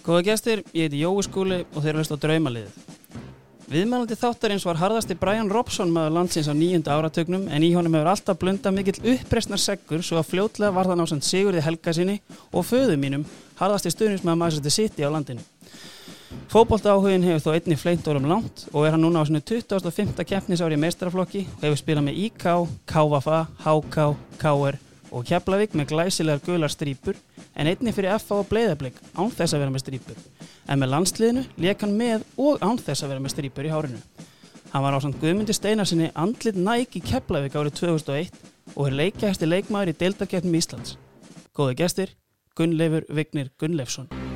Góða gestir, ég heiti Jói Skúli og þeir hlust á draumaliðið. Viðmælandi þáttarins var harðasti Brian Robson maður landsins á nýjunda áratögnum en í honum hefur alltaf blunda mikill uppreysnar seggur svo að fljótlega var það násand Sigurði Helga sinni og föðu mínum harðasti stuðnismæður Manchester City á landinu. Fóbolta áhugin hefur þó einni fleint órum langt og er hann núna á sinu 25. keppnisári í meistaraflokki og hefur spilað með IK, KVFA, HK, KR og Keflavík með glæsilegar gular strýpur en einni fyrir FA og Bleiðarblik án þess að vera með strýpur. En með landsliðinu leik hann með og án þess að vera með strýpur í hárinu. Hann var á samt Guðmundi Steinarsinni andlit næk í Keflavík árið 2001 og er leikjæsti leikmaður í deildarkeppnum Íslands. Góði gestir, Gunnleifur Vignir Gunnleifsson.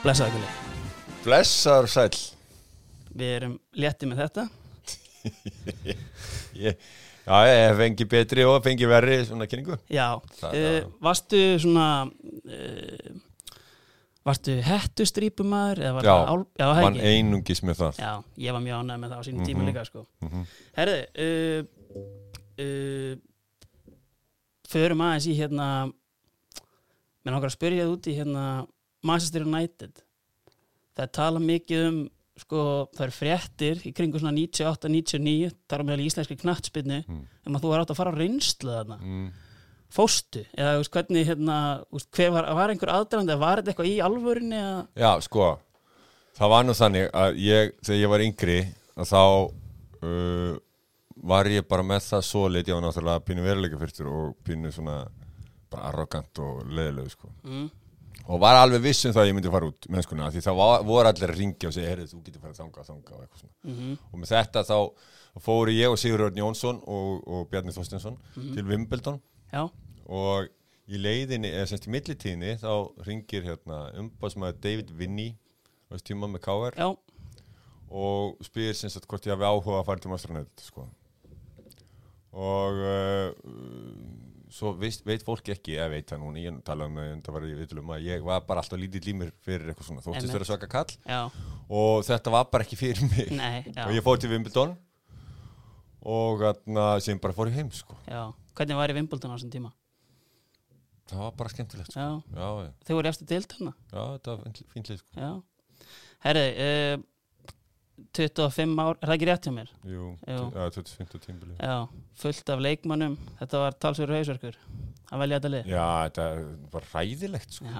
Blessaði Gulli. Blessar sæl Við erum léttið með þetta. ég, Já, ég fengi betri og fengi verri svona kynningu Já, Það- það- varstu svona, uh, varstu var Já, ál, já, Mann einungis með það Já, ég var mjög ánægð með það á sínum tíma Mhm. líka, sko. Mhm. Herði, uh, uh, förum aðeins í hérna, mér náttúrulega að spyrja það út í hérna Manchester United. Það er talað mikið um, sko, það eru fréttir í kringu svona 98-99, þar á meðal í íslenski knattspinnu, Mm. um að þú er átt að fara á reynslu þarna. mm. Fóstu? Eða veist, hvernig, hérna, veist, var, var einhver aðdraðandi, var þetta eitthvað í alvörinni eða? Já, sko Það var nú þannig að ég, þegar ég var yngri að þá uh, var ég bara með það svo lit, ég var náttúrulega pínu veruleika fyrstur og pínu svona bara arrogant og leðilegu sko Mm. Og var alveg viss um það að ég myndi fara út mennskuna, því það var, voru allir að ringja og segja, heyrðu, þú getur farið þangað, þangað og eitthvað svona. Mm og með þetta þá fóru ég og Sigur Örn Jónsson og, og Bjarni Þorstinsson til Wimbledon. Já, og í leiðinni, eða semst í millitíðinni þá ringir hérna umbásmaður David Vinny á þessu tíma með KR já, og spyr semst að hvort ég hafi áhuga að fara til Mastranett sko. og uh, svo veist, veit fólk ekki, ég veit það núna, ég talaði með þetta var í viðlum að ég var bara alltaf lítið límir fyrir eitthvað svona, þóttist Einmitt. vera svaka kall já, og þetta var bara ekki fyrir mig nei, og ég fór til Wimbledon og þarna sem bara fór ég heim sko. Hvernig var í Wimbledon á þessum tíma? það var bara skemmtilegt sko. Þau voru eftir deilt hana. já, þetta var fínt- fínt lið sko. Já. Herði, uh, 25 ár, er það ekki rétt hjá mér? Jú, já, 25. tímbili Já, fullt af leikmannum, þetta var talsverður hausverkur að velja þetta lið. Já, þetta var ræðilegt sko.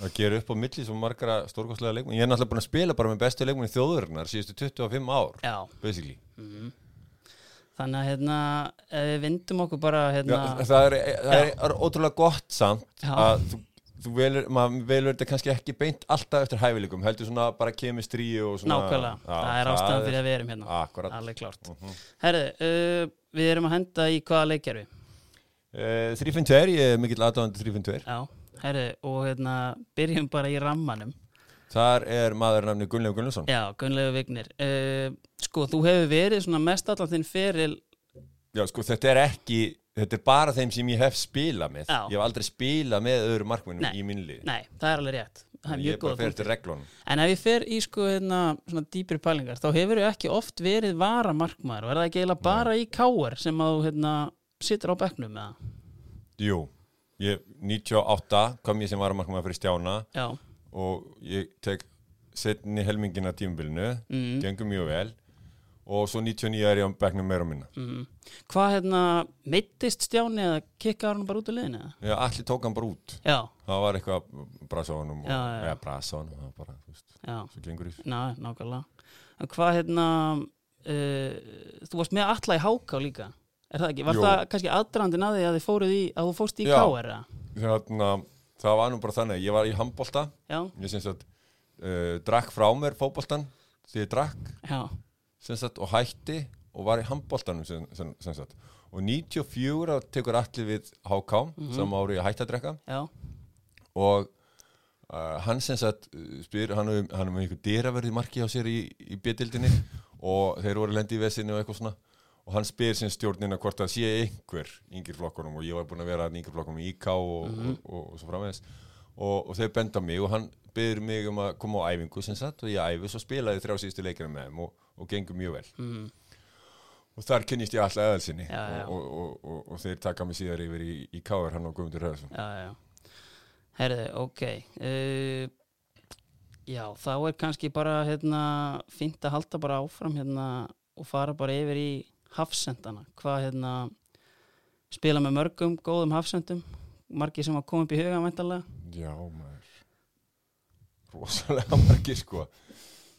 Að gera upp á milli svo margra stórkostlega leikmenn ég er náttúrulega búin að spila bara með bestu leikmenn í þjóðurinnar síðustu 25 ár, basically Mhm. Þannig að hérna, við vindum okkur bara hérna, já, það, er, það er, er ótrúlega gott samt Já. að þú, þú velur, maður velur þetta kannski ekki beint alltaf eftir hæfileikum, heldur svona bara kemistrí og svona nákvæmlega, það er ástæðan fyrir að við erum hérna, Akkurat alveg klárt. Mhm. Herði, uh, við erum að henda í hvaða leikjarfi? uh, 352, ég er mikill aðdáðandi 352 Já, herði, og hérna, byrjum bara í rammanum. Þar er maður namni Gunnleif Gunnlaugsson Já, Gunnlegu Vignir. Uh, sko, þú hefur verið svona mest allan þinn feril, Já, sko, þetta er ekki þetta er bara þeim sem ég hef spilað með. Já. ég hef aldrei spilað með öðru markmennum Nei. í minnlið nei, það er alveg rétt. Það er ég mjög er bara góð fyrir til reglunum. En ef ég fer í sko hérna, svona dýpri pælingar, þá hefur þú ekki oft verið varamarkmaður. Og er það ekki eiginlega bara í káar sem að þú hérna, situr á bekknum með það? Jú, ég, 98 kom ég sem varamarkmaður fyrir Stjána Já, og ég tek setni helmingina tímabilinu. Mm, gengum mjög vel og svo 99 er ég á bekknum meira minna mm. Hvað hérna, meittist Stjáni eða kikkaði hann bara út af liðinu? Já, allir tók hann bara út Já, það var eitthvað á já. eða brasa á honum, það var bara, þú veist, svo gengur í þessu. ná, nákvæmlega. Hvað hérna, uh, þú varst með alla í háká líka, er það ekki? Var Jú. það kannski aðdrandin að því að þið fóruð í, að þú fórst í Já. káar eða? Þarna, það var nú bara þannig, ég var í handbolta Já, ég sem sagt uh, drakk frá mér fótboltan því ég drakk já, sagt, og hætti og var í handboltanum sem, sem, sem sagt. Og 94 þá tekur allir við HK Mhm. sem ári ég hætti að drekka já, og uh, hann sem sagt uh, spyr, hann er með einhver dyraverði marki á sér í, í betildinni og þeir voru lendi í vesinu og eitthvað svona. Og hann spyr sem stjórnina hvort það sé einhver yngir flokkunum og ég var búin að vera yngir flokkunum í IK og, og, og, og svo framvegis. Og, og þeir benda mig og hann byrður mig um að koma á æfingu sem sagt og ég æfi svo spilaði þrjá síðustu leikina með þeim og, og gengur mjög vel. Mm, og þar kynnist ég alltaf eðalsinni Já, já. og, og, og, og þeir taka mig síðar yfir í, í Káar hann og Guðmundur Hörðarsson herðu, ok uh, já, þá er kannski bara hérna, fínt að halda bara áfram hérna og fara bara yfir í hafsendana, hvað hérna spila með mörgum góðum hafsendum? Margir sem að koma upp í huga Já, maður. Rosalega margir sko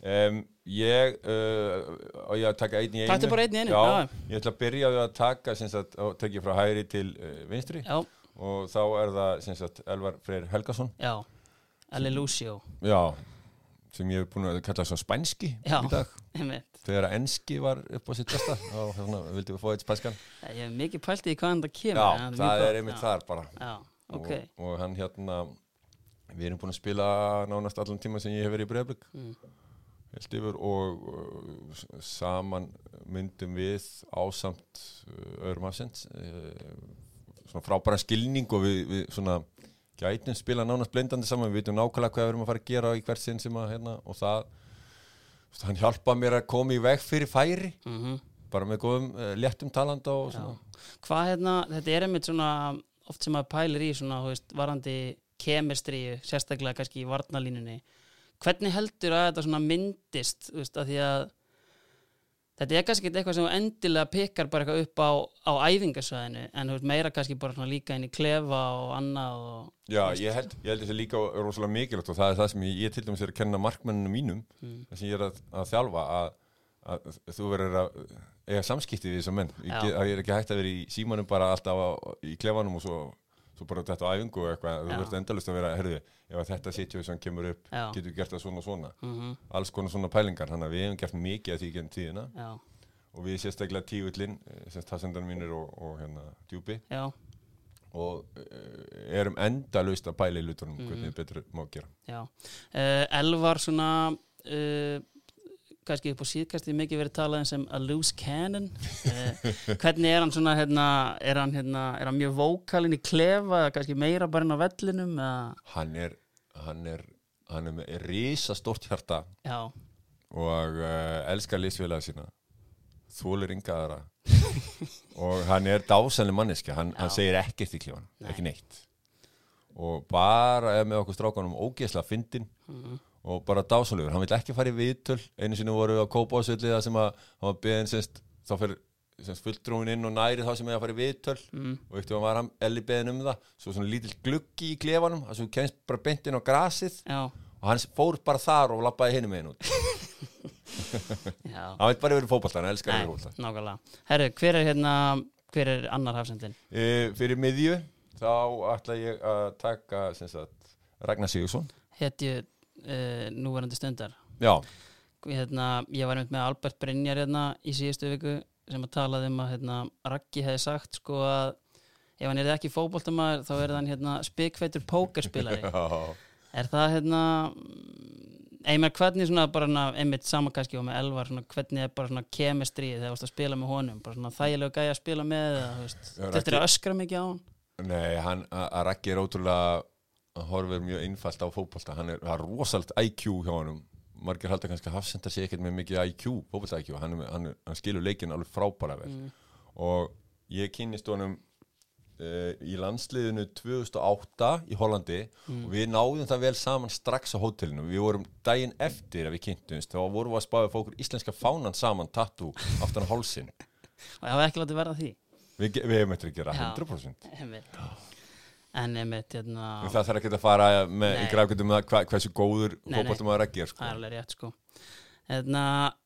um, ég uh, á ég að taka einn í einu? einn í einu, já, ég ætla að byrja að taka sagt, og tekja frá hægri til uh, vinstri. Já, og þá er það sagt Elvar Freyr Helgason. Já, Eli Lucio já, sem ég hef búin að kalla svo spænski Já. í dag þegar að enski var upp á sitt besta og hérna vildum við fá eitt spænskan. Ég hef mikið pælt í hvaðan það kemur já, það mjög er einmitt þar bara. Já, ok. og, og hann hérna við erum búin að spila nánast allan tíma sem ég hef verið í Breiðablík Mm. Heilt yfir og uh, saman myndum við ásamt uh, öðrum afsend uh, svona frábæra skilning og við, við svona gætum spila nánast blendandi saman við veitum nákvæmlega hvað við erum að fara að gera í hvert sinn sem að hérna og það hann hjálpa mér að koma í veg fyrir færi mm bara með góðum uh, léttum talanda og Já. svona Hvað hérna, þetta er einmitt svona oft sem maður pælir í svona, þú veist, varandi kemistríu, sérstaklega kannski í varnalínunni. Hvernig heldur að þetta svona myndist, veist, að að þetta er kannski eitthvað sem endilega pikkar bara eitthvað upp á, á æfingasvæðinu, en veist, meira kannski bara líka inn í klefa og annað og, Já, ég held, ég held þessi líka rosalega mikilvægt og það er það sem ég, ég til dæmis er að kenna markmenninu mínum Mm. það sem ég er að, að þjálfa að, að þú verður að eiga samskipti við þessar menn ég, Já. að ég er ekki hægt að vera í símanum bara alltaf á, í klefanum og svo, svo bara þetta æfingu og eitthvað, þú verður endalust að vera herðu, ef að þetta situation kemur upp Já. getur við gert það svona og svona. Mm alls konar svona pælingar, þannig að við hefum gert mikið af því genn tíðina. Já, og við sérstaklega tíullin semst tassendan mínir og, og hérna djúpi. Já, og uh, erum endalaust að pæla í lutunum Mhm. hvernig betur má gera. Uh, Elvar svona, uh, kannski upp á síðkastið mikið verið talað sem a loose cannon. Uh, hvernig er hann svona hérna, er, hann, hérna, er hann mjög vókalinn í klefa eða kannski meira bara inn á vellinum eða, hann er hann er, hann er með risa stort hjarta. Já, og uh, elskar liðsfélaga sína. Þólir ynga aðra. Og hann er dásanlega manneski hann, hann segir ekkert í klífan, Nei. ekki neitt. Og bara er með okkur strákanum ógeðslega fyndin Mhm. Og bara dásanlegur, hann vil ekki fara í viðtöl. Einu sinni voru við á Kópásvöldi það sem að hann var beðin semst, þá fyrir semst fulltrúin inn og næri þá sem er að fara í viðtöl. Mm, og eftir að var hann? Elli beðin um það. Svo svona lítill gluggi í klefanum. Þar sem þú kemst bara beint inn á grasið. Já, og hann fór bara þar og lappaði hinum einn út. Já. Hann veit bara verið fótbolta, hann elskar verið fótbolta nákvæmlega. Herru, hver er hérna hver er annar hafsendin? e, fyrir miðju þá ætla ég að taka Ragnar Sigursson hetju uh, núverandi stundar. Já, hérna, ég var einmitt með Albert Brynjar hérna í síðustu viku sem að talaði um að hérna, Raggi hefði sagt sko að ef hann er ekki fótboltamaður þá er hann hérna spikfeitur pókerspilari. Er það hérna einmitt hvernig svona bara einmitt sama kannski og með Elvar svona, hvernig er bara svona kemistrið þegar þú varst að spila með honum? Bara svona þægilega gæja að spila með þetta er að öskra mikið á hann? Nei, hann, að Raggi er ótrúlega hann horfir mjög einfalt á fótbolta. Hann er, það er rosalt IQ hjá honum. Margir halda kannski að Hafsendar sé ekkert með mikið IQ, fótbolta IQ, hann, er hann, er- hann skilur leikin alveg frábæra vel. Mm. og ég kynist honum uh, í landsliðinu 2008 í Hollandi Mm. og við náðum það vel saman strax á hótelinu. Við vorum daginn eftir að við kynntumst þá vorum við að spáða fókur íslenska fánan saman tattoo aftan á hálsin og ég hafa ekki látið verða því? Við, við hefum eftir að gera Já. 100% einmitt. En einmitt hérna, en það þarf ekki að fara með Nei. í grafgjöndum með hva, hversu góður fótboltum að reggja það sko. er alveg rétt sko hérna,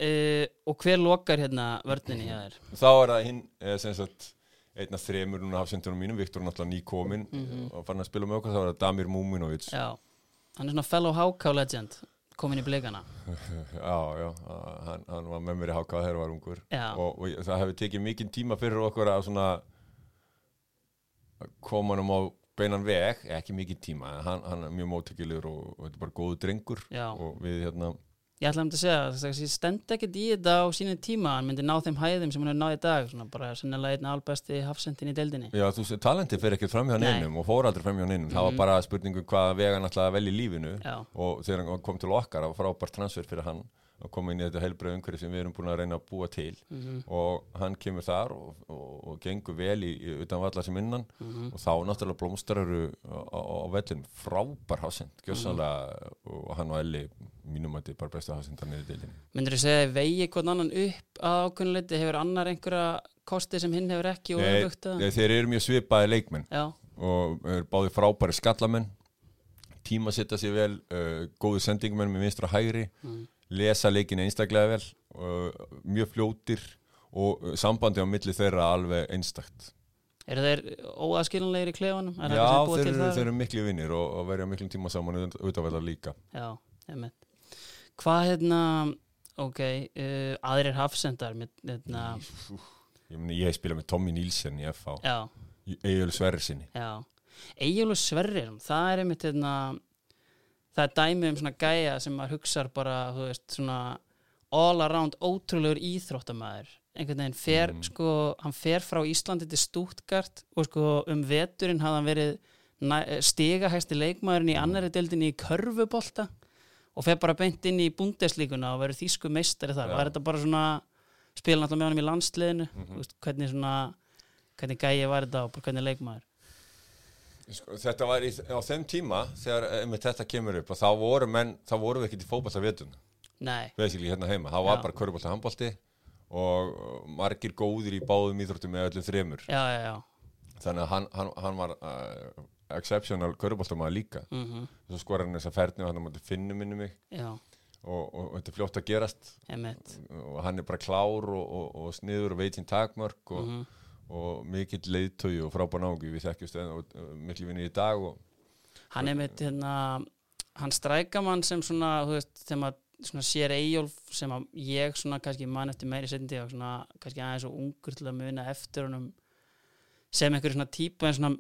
uh, og hver lokar hérna vörninni hjá þér? þá er það hinn eh, sem sagt einn af þremur núna hafsendunum mínum, Viktor er náttúrulega nýkominn Mhm. og fann að spila með okkur, þá er það Damir Múminovic Já, hann er svona fellow HK legend komin í blikana Já, já, hann, hann var með mér í hákáð þegar var ungur og, og það hefur tekið mikinn tíma fyrir okkur að svona koma hann á beinan veg, ekki mikinn tíma hann, hann er mjög móttökilegur og, og þetta er bara góðu drengur Já. og við hérna ég ætla um að segja ég stend ekkert í þetta á sínum tíma hann myndi ná þeim hæðum sem hann hefur náð í dag svona bara sennilega einn albesti hafsendin í deildinni Já, þú sé, talenti fer ekkert fram hjá Nei. neinum og fór aldrei fram hjá neinum. Það var Mhm. bara spurningu hvað vega hann ætlaði að velja í lífinu Já, og þegar hann kom til okkar, það var frábært transfer fyrir hann að koma inn í þetta heilbrið umhverfi sem við erum búin að reyna að búa til. Mhm, og hann kemur þar og, og, og gengur vel í, í utan vallar sem innan. Mhm, og þá náttúrulega blómstraru á, á, á vellin frábær hásend, gjössanlega og hann og Elli mínum að þetta er bara bestu hásendar niður í deildinni. myndur þú segja að vegi hvern annan upp að ákveðnuleiti hefur annar einhverja kosti sem hinn hefur ekki og nei, þeir eru mjög svipaði leikmenn. Já, og eru báði frábæri skallamenn. Tíma setja sér vel uh, góðu sendingumenn með vinstra hægri. Mm, lesa leikin einstaklega vel mjög fljótir og sambandi á milli þeirra alveg einstakt. Eru þeir óaskilanlegir í klefanum? Er Já, þeir eru, þeir eru miklu vinnir og, og verja miklum tíma saman utafæðar líka. Já, einmitt. Hvað hérna, ok, uh, aðrir hafsendar hérna, ég, ég spila með Tommy Nílsen í FH Egil Sverri sinni já Egilur Sverrir, það er einmitt hérna, það er dæmi um svona gæja sem maður hugsar bara, þú veist, svona all around ótrúlegur íþróttamæður einhvern veginn fer, Mm. sko, hann fer frá Íslandi til Stuttgart og sko um veturinn hafði hann verið stigahæsti leikmaðurinn í annari deildinni í körfubolta og fer bara beint inn í búndeslíkuna og verður þýsku meistari þar. Já. og er þetta bara svona spila náttúrulega með honum í landsliðinu mm veist, hvernig svona hvernig gæi var þetta og hvernig leikmaður sko, Þetta var í, á þeim tíma þegar einmitt þetta kemur upp og þá voru menn, þá voru við ekkert í fótballta vetun Nei, basically hérna heima, þá var Já. bara körubolta handbolti og margir góðir í báðum íþróttum með öllum þremur. Já, já, þannig að hann, hann, hann var uh, exceptional köruboltamaður líka. Mm svo skor hann þess að ferni og hann mátti finna minni mig. Já, og, og, þetta er fljótt að gerast. Emitt og hann er bara klár og, og, og sniður og veit sín takmörk og, mm og mikill leiðtögi og frábær nági við þekkjumst miklu vinni í dag Hann er mitt hérna hann strækamann sem svona þú veist, þegar maður sér Eyjólf sem að ég svona kannski man eftir meiri sendi og svona kannski aðeins og ungur til að muna eftir honum sem einhverju svona típa en svona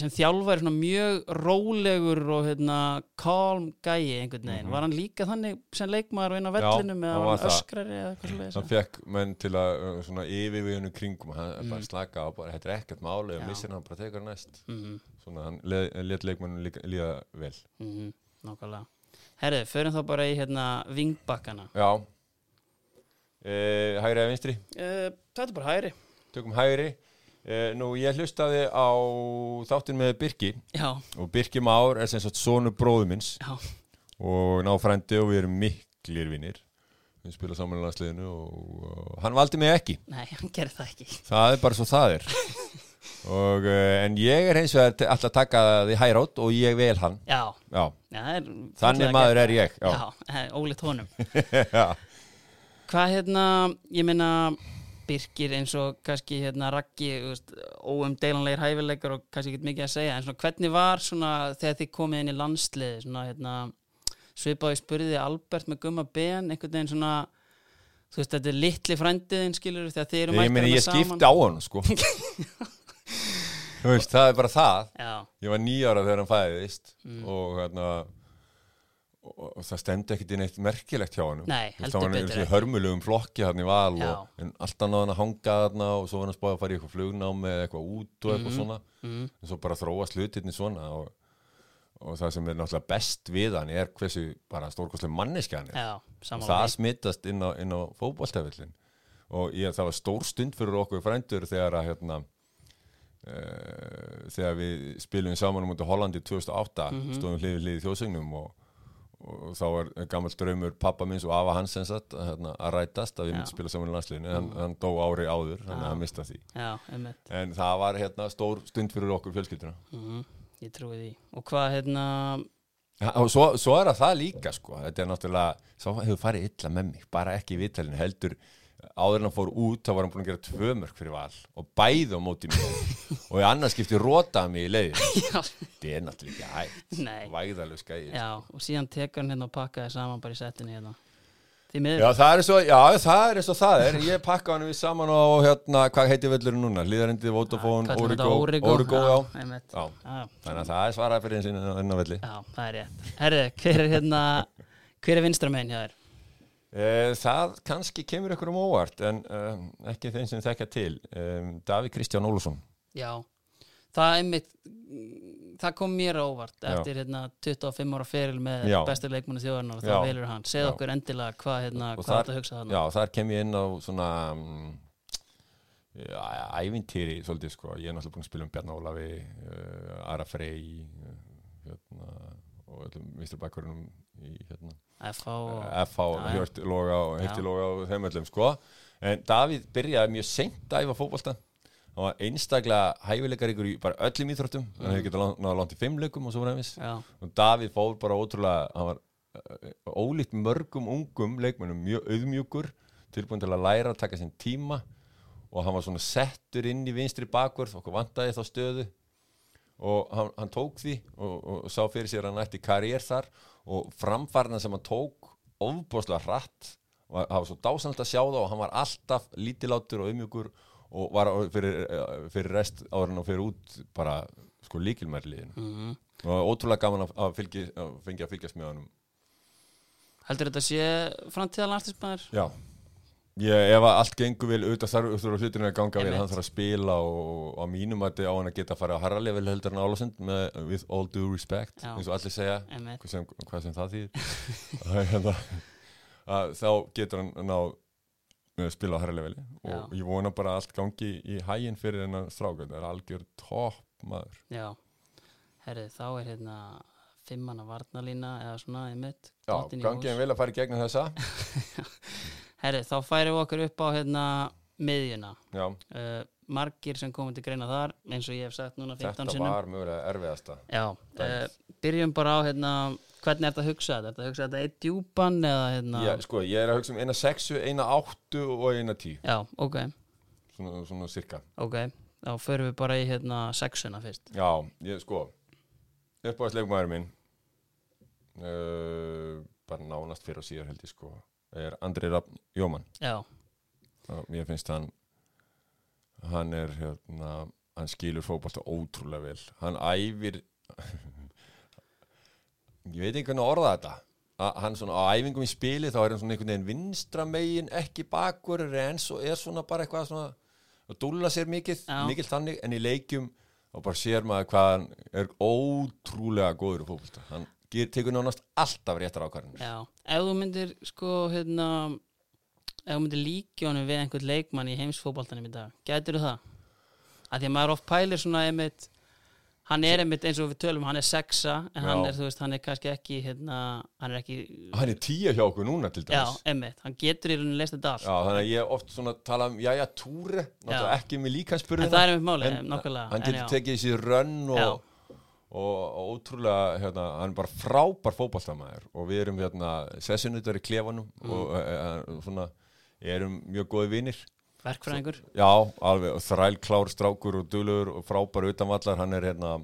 sem þjálfari svona mjög rólegur og hérna calm gæi einhvern veginn, Mhm. var hann líka þannig sem leikmaður inn á Já, vellinum eða hann var hann öskrari eða eitthvað svo hann fekk menn til að uh, svona yfirveginu kringum hann Mm. bara slaka á, bara þetta er ekkert máli og Já. missir hann bara tekur næst. Mm svona hann let leikmannum líka- líða vel. -hmm. Nákvæmlega. Herðu, förum þá bara í hérna vingbakkana. Já. E, hægri eða vinstri? Uh, Þetta er bara hægri. Tökum hægri. e, nú ég hlustaði á þáttin með Birki. Já, og Birki Már er sem sagt sonu bróðu minns já, og náfrændi og við erum miklir vinnir við spila saman í landsliðinu og, og hann valdi mig ekki. Nei, hann gerir það ekki. Það er bara svo það er. Og uh, en ég er hins vegar alltaf að taka því hærátt og ég vel hann. Já, já, já það er þannig maður er ég já, ólíkt honum. Já. Hvað hérna, ég meina Birkir eins og kannski hérna Raggi, óumdeilanlegir hæfileikar og kannski ekki mikið að segja en svona hvernig var svona þegar þið komið inn í landsliði svona hérna svipaði spurði Albert með gumma ben einhvern veginn svona þú veist, þetta er litli frændiðin skilur þegar þið eru mættir meni þarna ég saman. skipti á hann sko þú veist, það er bara það Já, ég var nýjára þegar hann fæðist Mm. og hérna og, og það stemdi ekkert í neitt merkilegt hjá hann Nei, heldur það var betur einu ekki. hörmulegum flokki hann í val og, en alltaf náði hann að hanga þarna og svo var hann að spáða að fara í eitthvað flugnám eða eitthvað út og eitthvað Mhm. svona mm, en svo bara þróast hlutirni svona og, og það sem er náttúrulega best við hann er hversu bara stórkostlega manneski hann er já, og það smittast inn á, inn á fótboltafellin og ég, það var stór stund fyrir okkur frændur þegar að hérna uh, þegar við spilum saman um Hollandi 2008 Mhm. stóðum hlið við hlið í þjóðsögnum og, þá var gammal draumur pappa minns og afa hans sem sagt að, hérna, að rætast að við myndum spila saman í landsliðinu. En hann, hann dó ári áður, þannig að hann mista því. Já, en það var hérna stór stund fyrir okkur fjölskylduna. Mm, Ég trúi því. Og hvað hérna Ja, og svo, svo er það það líka sko. þetta er náttúrulega, svo hefur farið illa með mig bara ekki í viðtælinu, heldur áður en hann fór út, þá var hann búin að gera tvö mörg fyrir val og bæði á móti mér. Og í annars skipti rótaði mig í leiðin þetta er náttúrulega ekki hægt. Nei. Vægðalegu skæði Já, og síðan tekur hann hérna og pakkaði saman bara í settinu hérna. Já, það er svo, já, það er og það er. Ég pakka hann við saman á hérna, hvað heitir völlurinn núna, Kallum þetta? Origo, þannig að það er svarað fyrir eins og enn á velli já, það er rétt. Herði, hver er hérna hver er vinstra megin hjá þér? Eh, Það kannski kemur ykkur um óvart en um, ekki þeim sem þekka til. Um, Davík Kristján Ólusson Já, það einmitt það kom mér óvart eftir hérna, 25 ára feril með Já. bestu leikmanni þjóðarnar og þá velur hann, segð okkur endilega hvað, hérna, þar- þetta hugsa þarna? Já, þar kem ég inn á svona um, ævintýri svolítið sko, ég er náttúrulega búin að spila um Bjarnar Ólafi uh, Ara Frey uh, hérna, og öllum Mr. Bakkurinn í hérna FH og, FH, Já, já. Hjört Loga og Hefti Já. Loga og þeim öllum sko. En Davíð byrjaði mjög seint að æfa fótbolta. Hann var einstaklega hæfileikar ykkur í bara öllum íþróttum. Mm. hann hefði getað náða langt í fimm leikum og svo já, og Davíð fór bara ótrúlega hann var uh, ólíkt mörgum ungum leikmennum, mjög auðmjúkur tilbúin til að læra taka sinn tíma. Og hann var svona settur inn í vinstri bakvörð, okkur vantaði þá stöðu. Og hann, hann tók því og, og sá fyrir sér að hann ætti karriér þar og framfarnan sem hann tók ofbúslega hratt og það var svo dásanlega að sjá það og hann var alltaf lítilátur og auðmjúkur og var fyrir, eh, fyrir rest en og fyrir út bara sko líkilmærliðinu mm og ótrúlega gaman að, að, fylgi, að fengja að fylgjast með honum. Heldur þetta sé framtíðal artismæður já ég, ef að allt gengur vel auðvitað þarf þurfa hlutinu að ganga vel hann þarf að spila og á mínum að á hann að geta að fara að harra level heldur en Álasund með with all due respect Já. eins og allir segja hvað sem, hvað sem það þýðir. Að, hérna, að þá getur hann ná að spila á harra leveli og Já. ég vona bara að allt gangi í hæginn fyrir hennar stráka. Það er algjör topp maður. Já, herrið, þá er hérna fimmanna varnalína eða svona einmitt já, dottinn í gangi hann vel að fara í gegnum þessa herrið, þá færum við okkur upp á hérna miðjuna. Já, uh, margir sem komið til greina þar eins og ég hef sagt núna 15 þetta sinnum. var mögulega erfiðasta. Já, uh, byrjum bara á hérna, hvernig er þetta að hugsa þetta? Er þetta að hugsa þetta eitt djúpan eða hérna? Já, sko, ég er að hugsa um eina sexu, eina áttu og eina tí Já, ok, svona, svona cirka. Ok Þá förum við bara í hérna sexuna fyrst. Já, ég sko uppáðsleikmaður minn uh, bara nánast fyrir og síðar held ég sko er Andri Rapp Jóman Já, mér finnst hann hann er hérna hann skilur fótbolta ótrúlega vel. Hann æfir ég veit ekki hvernig að orða þetta. Að hann svona á æfingum í spili þá er hann svona einhvern veginn vinstra megin ekki bakur en svo er svona bara eitthvað svona að dúlla sér mikið, Já. mikið þannig en í leikjum og bara sér maður hvað hann er ótrúlega góður í fótbolta. Hann tekur nánast alltaf réttar ákvarðanir já Ef þú myndir sko hérna ef þú myndir líkja honum við einhvern leikmann í heimsfótboltanum í dag, gætir þú það? Að því að maður oft pælir svona einmitt hann er einmitt eins og við tölum, hann er sexa en hann Já. er, þú veist, hann er kannski ekki hérna, hann er ekki hann er tíja hjá okkur núna til Já, dæmis einmitt, hann getur í rauninni leist þetta allt Já, þannig að ég oft svona tala um, jæja, túri, náttúrulega Já. ekki með En líkansburðina. það er einmitt málið, nákvæmlega Hann En getur já. tekið þessi rönn og, Já. Og, ótrúlega, hérna, hann er bara frábær fótballtamaður og við erum hérna sessunutar í klefanum Mm. og e, svona, erum mjög góði vinir. Verkfræðingur. Já, alveg, og þræl klár strákur og dulur og frábær utanvallar, hann er hérna,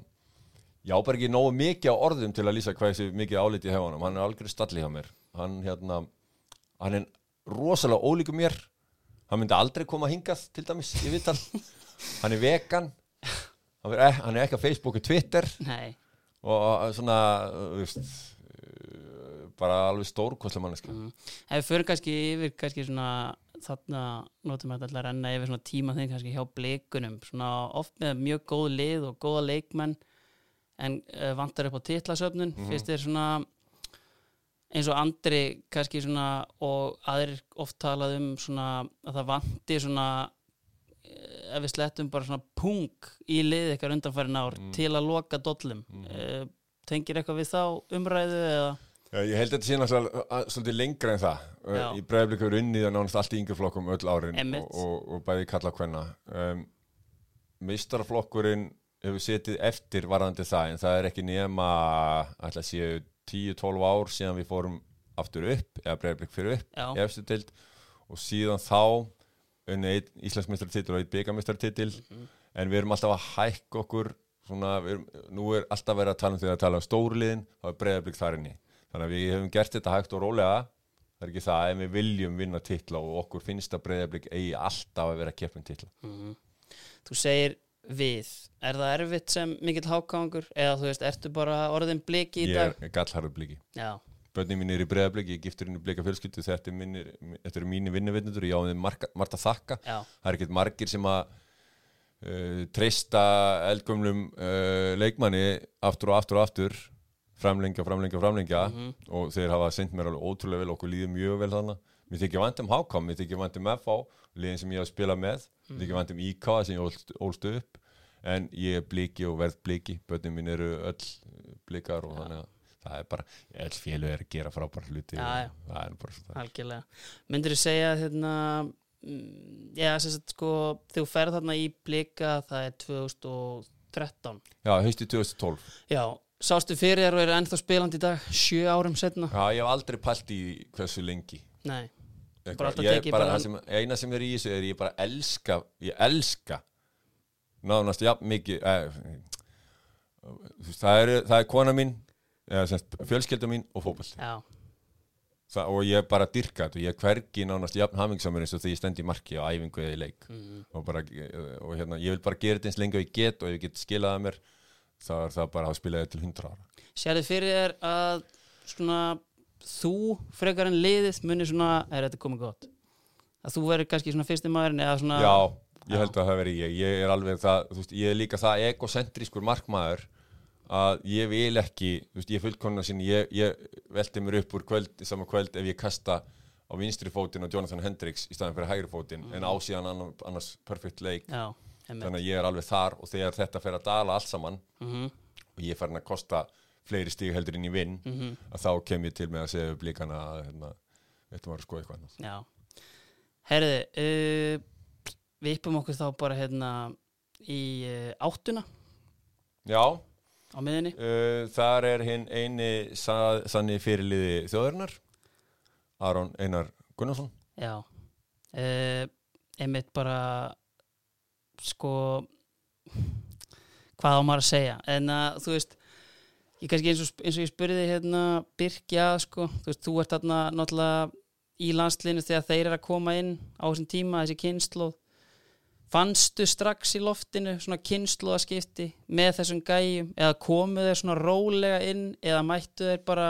já, bara ekki nógu mikið á orðum til að lýsa hvað þessi mikið áliti hefur hann, hann er algjörðu stalli hjá mér, hann hérna, hann er rosalega ólíku mér, hann myndi aldrei koma hingað til dæmis í vital, hann er vegan, hann er, ekki á Facebook og Twitter Nei, og svona, veist, uh, bara alveg stórkostlega manneska. mm. ef við förum kannski yfir kannski svona þarna notum við þetta að renna yfir svona tíma þing kannski hjá blikunum svona oft með mjög góð lið og góða leikmenn en uh, vantar upp á titlasöfnun Mhm. fyrst er svona eins og andri kannski svona og aðrir oft talað um svona að það vanti svona eh, ef við slettum bara svona pung í lið ykkar undanfærin ár Mm. til að loka dollum mm. tengir eitthvað við þá umræðu eða Já, ég held að þetta sé náttúrulega svolítið lengra en það. Uh, Já. Í bregðarbliku er unnið að nánast allt í yngri flokkum öll árin og, og, og bæði kalla hvenna. Um, meistaraflokkurinn hefur setið eftir varðandi það en það er ekki nema að séu 10-12 ár síðan við fórum aftur upp eða bregðarblik fyrir upp efstu deild og síðan þá unni einn Íslandsmeistartitil og einn byggamestartitil en við erum alltaf að hækka okkur svona, við erum, nú er alltaf verið að tala um því að tala um stórliðin þá er bregðarblik þar inni. Þannig að við hefum gert þetta hægt og rólega. Það er ekki það en við viljum vinna titla og okkur finnst að bregðarblik eigi alltaf að vera að keppa um titla. Mhm. Þú segir við, er það erfitt sem mikill hákangur eða þú veist, ertu bara orðin bliki í ég dag? er gallharður bliki. Já, börnin mín er í breðabliki, ég giftur inn í bleika fjölskyldu þetta er, minni, þetta er mínu vinnuvinnendur ég á þeim margt að þakka. Já, það er ekkert margir sem að uh, treysta eldgumlum uh, leikmanni aftur og aftur og aftur framlengja, framlengja, framlengja. Og þeir hafa sendt mér alveg ótrúlega vel okkur líður mjög vel þannig mér þykir vænt um HK, mér þykir vænt um FH liðin sem ég hef spilað með. Mér þykir vænt um IK sem ég ólst, ólst upp. En ég er bliki og verð bliki. Börnin mín eru öll blikar og þannig að það er bara, öll félag er að gera frábæra hluti Já, já. það er bara svo það. Algjörlega. Myndir þú segja hérna mm, Já, sem sagt sko þú ferð þarna í blika það er 2013 Já, hausti 2012 Já, sástu fyrir þér og eru ennþá spilandi í dag sjö árum setna Já, ég hef aldrei pælt í hversu lengi. Nei. Bara alltaf tekið bara, bara- sem, eina sem er í þessu er ég bara elska ég elska nánast jafn mikið eh, það, er, það er kona mín fjölskylda mín og það, og ég bara dyrka þetta og ég er hvergi nánast jafn hamingsamur eins og því ég stend í marki á æfingu eða í leik. Mhm. og, bara, og hérna, ég vil bara gera þetta eins lengi og ég get og ef ég get skilað að mér þá er það bara að spila þetta til 100 ára. Sérðu fyrir þér að svona þú frekar en liðið munir svona, er þetta komið gott? Að þú verður kannski svona eða svona Já, ég held að það veri ég. Ég er alveg það, veist, ég er líka það egocentrískur markmaður að ég vil ekki, veist, ég er fullkonna sinni ég, ég velti mér upp úr kvöld saman kvöld ef ég kasta á vinstri fótinn og Jonathan Hendricks í staðan fyrir hægri fótinn en á síðan annar, annars perfect leik. Já þannig að ég er alveg þar og þegar þetta fer að dala allt saman Mhm. og ég er farin að kosta fleiri stíg heldur inn í vinn Mhm. að þá kem ég til með að segja upp líkana að hérna, þetta var skoða eitthvað annað. Já. Herði, uh, við yppum okkur þá bara hérna í uh, áttuna. Já, á miðinni Uh, þar er hinn eini sa, sanni fyrirliði þjóðarinnar Aron Einar Gunnarsson. Já. Uh, einmitt bara sko hvað á maður að segja? En að þú veist ég kannski eins og, eins og ég spurði hérna Birkja sko, þú veist, þú ert þarna náttúrulega í landslinu þegar þeir eru að koma inn á þessum tíma, þessi kynnslóð fannstu strax í loftinu svona kynnslóðaskipti með þessum gæjum? Eða komu þeir svona rólega inn eða mættu þeir bara